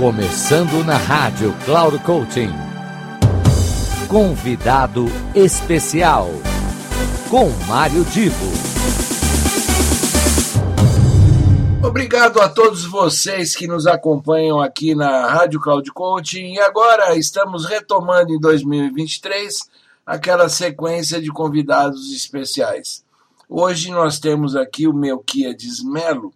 Começando na rádio Cloud Coaching. Convidado especial com Mário Divo. Obrigado a todos vocês que nos acompanham aqui na Rádio Cloud Coaching. E agora estamos retomando em 2023 aquela sequência de convidados especiais. Hoje nós temos aqui o Melquiades Melo,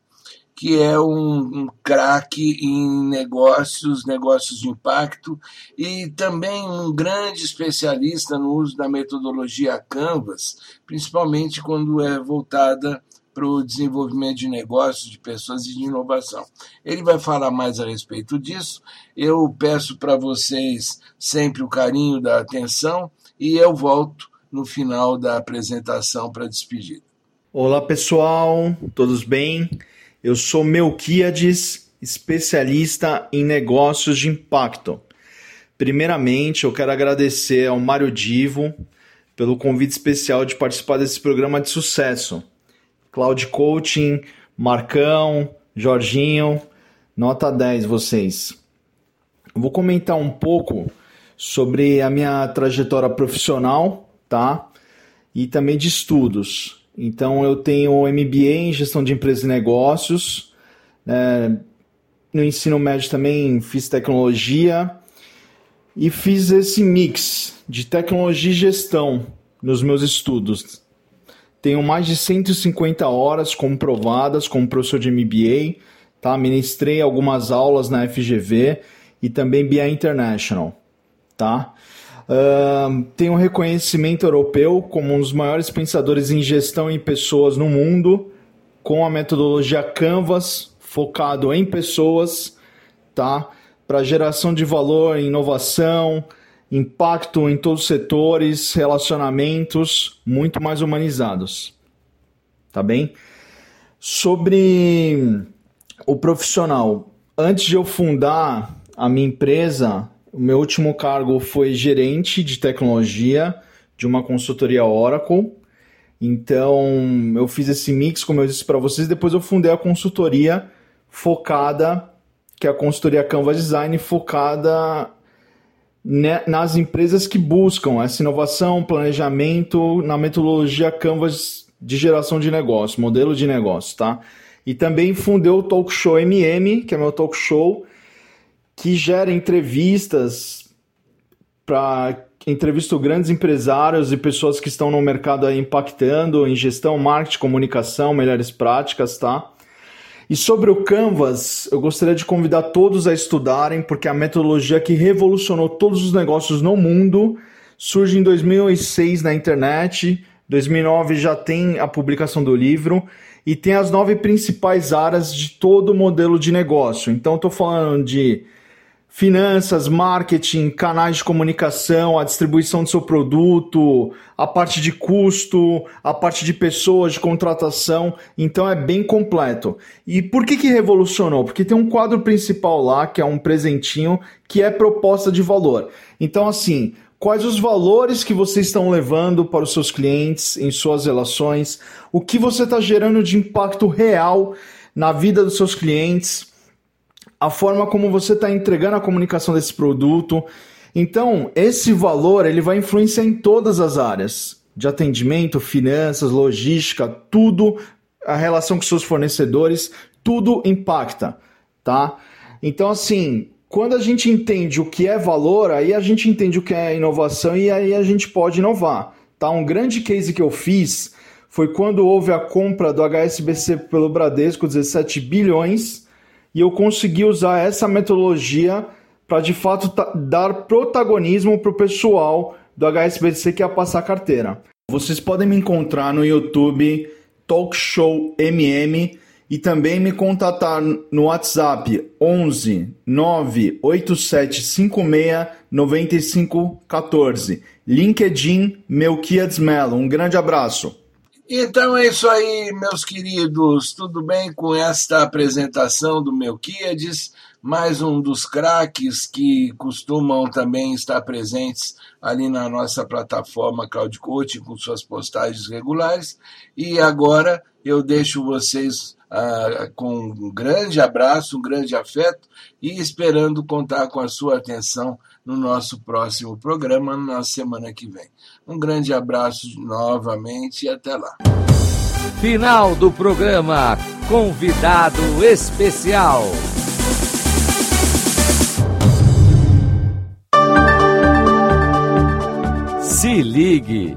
que é um, um craque em negócios, negócios de impacto, e também um grande especialista no uso da metodologia Canvas, principalmente quando é voltada para o desenvolvimento de negócios, de pessoas e de inovação. Ele vai falar mais a respeito disso. Eu peço para vocês sempre o carinho da atenção e eu volto no final da apresentação para despedida. Olá pessoal, todos bem? Eu sou Melquiades, especialista em negócios de impacto. Primeiramente, eu quero agradecer ao Mário Divo pelo convite especial de participar desse programa de sucesso. Cloud Coaching, Marcão, Jorginho, nota 10 vocês. vou comentar um pouco sobre a minha trajetória profissional, tá? E também de estudos. Então eu tenho MBA em gestão de empresas e negócios. É, no ensino médio também fiz tecnologia e fiz esse mix de tecnologia e gestão nos meus estudos. Tenho mais de 150 horas comprovadas como professor de MBA, tá? Ministrei algumas aulas na FGV e também BI International, tá? Tem um reconhecimento europeu como um dos maiores pensadores em gestão em pessoas no mundo, com a metodologia Canvas, focado em pessoas, tá? Para geração de valor, inovação, impacto em todos os setores, relacionamentos muito mais humanizados. Tá bem? Sobre o profissional, antes de eu fundar a minha empresa, o meu último cargo foi gerente de tecnologia de uma consultoria Oracle. Então, eu fiz esse mix, como eu disse para vocês. Depois, eu fundei a consultoria focada, que é a consultoria Canvas Design, focada nas empresas que buscam essa inovação, planejamento na metodologia Canvas de geração de negócio, modelo de negócio, tá? E também fundei o Talk Show MM, que é meu talk show, que gera entrevistas para entrevisto grandes empresários e pessoas que estão no mercado aí impactando em gestão, marketing, comunicação, melhores práticas, tá? E sobre o Canvas, eu gostaria de convidar todos a estudarem, porque a metodologia que revolucionou todos os negócios no mundo surge em 2006 na internet, 2009 já tem a publicação do livro e tem as nove principais áreas de todo o modelo de negócio. Então, estou falando de finanças, marketing, canais de comunicação, a distribuição do seu produto, a parte de custo, a parte de pessoas, de contratação. Então é bem completo. E por que, que revolucionou? Porque tem um quadro principal lá, que é um presentinho, que é proposta de valor. Então, assim, quais os valores que vocês estão levando para os seus clientes em suas relações, o que você está gerando de impacto real na vida dos seus clientes a forma como você está entregando a comunicação desse produto. Então, esse valor ele vai influenciar em todas as áreas de atendimento, finanças, logística, tudo, a relação com seus fornecedores, tudo impacta, tá? Então, assim, quando a gente entende o que é valor, aí a gente entende o que é inovação e aí a gente pode inovar, tá? Um grande case que eu fiz foi quando houve a compra do HSBC pelo Bradesco, 17 bilhões, e eu consegui usar essa metodologia para de fato dar protagonismo para o pessoal do HSBC que ia passar carteira. Vocês podem me encontrar no YouTube Talk Show MM e também me contatar no WhatsApp 11 98756 9514. LinkedIn Melquiades Mello. Um grande abraço. Então é isso aí, meus queridos. Tudo bem com esta apresentação do Melquiades? mais um dos craques que costumam também estar presentes ali na nossa plataforma Cloud Coaching com suas postagens regulares. E agora eu deixo vocês ah, com um grande abraço, um grande afeto e esperando contar com a sua atenção no nosso próximo programa na semana que vem. Um grande abraço novamente e até lá. Final do programa Convidado Especial. Se ligue!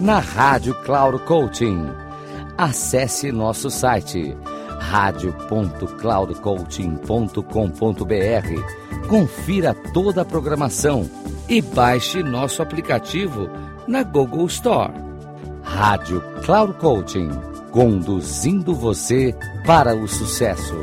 na Rádio Cloud Coaching. Acesse nosso site radio.cloudcoaching.com.br. Confira toda a programação e baixe nosso aplicativo na Google Store. Rádio Cloud Coaching, conduzindo você para o sucesso.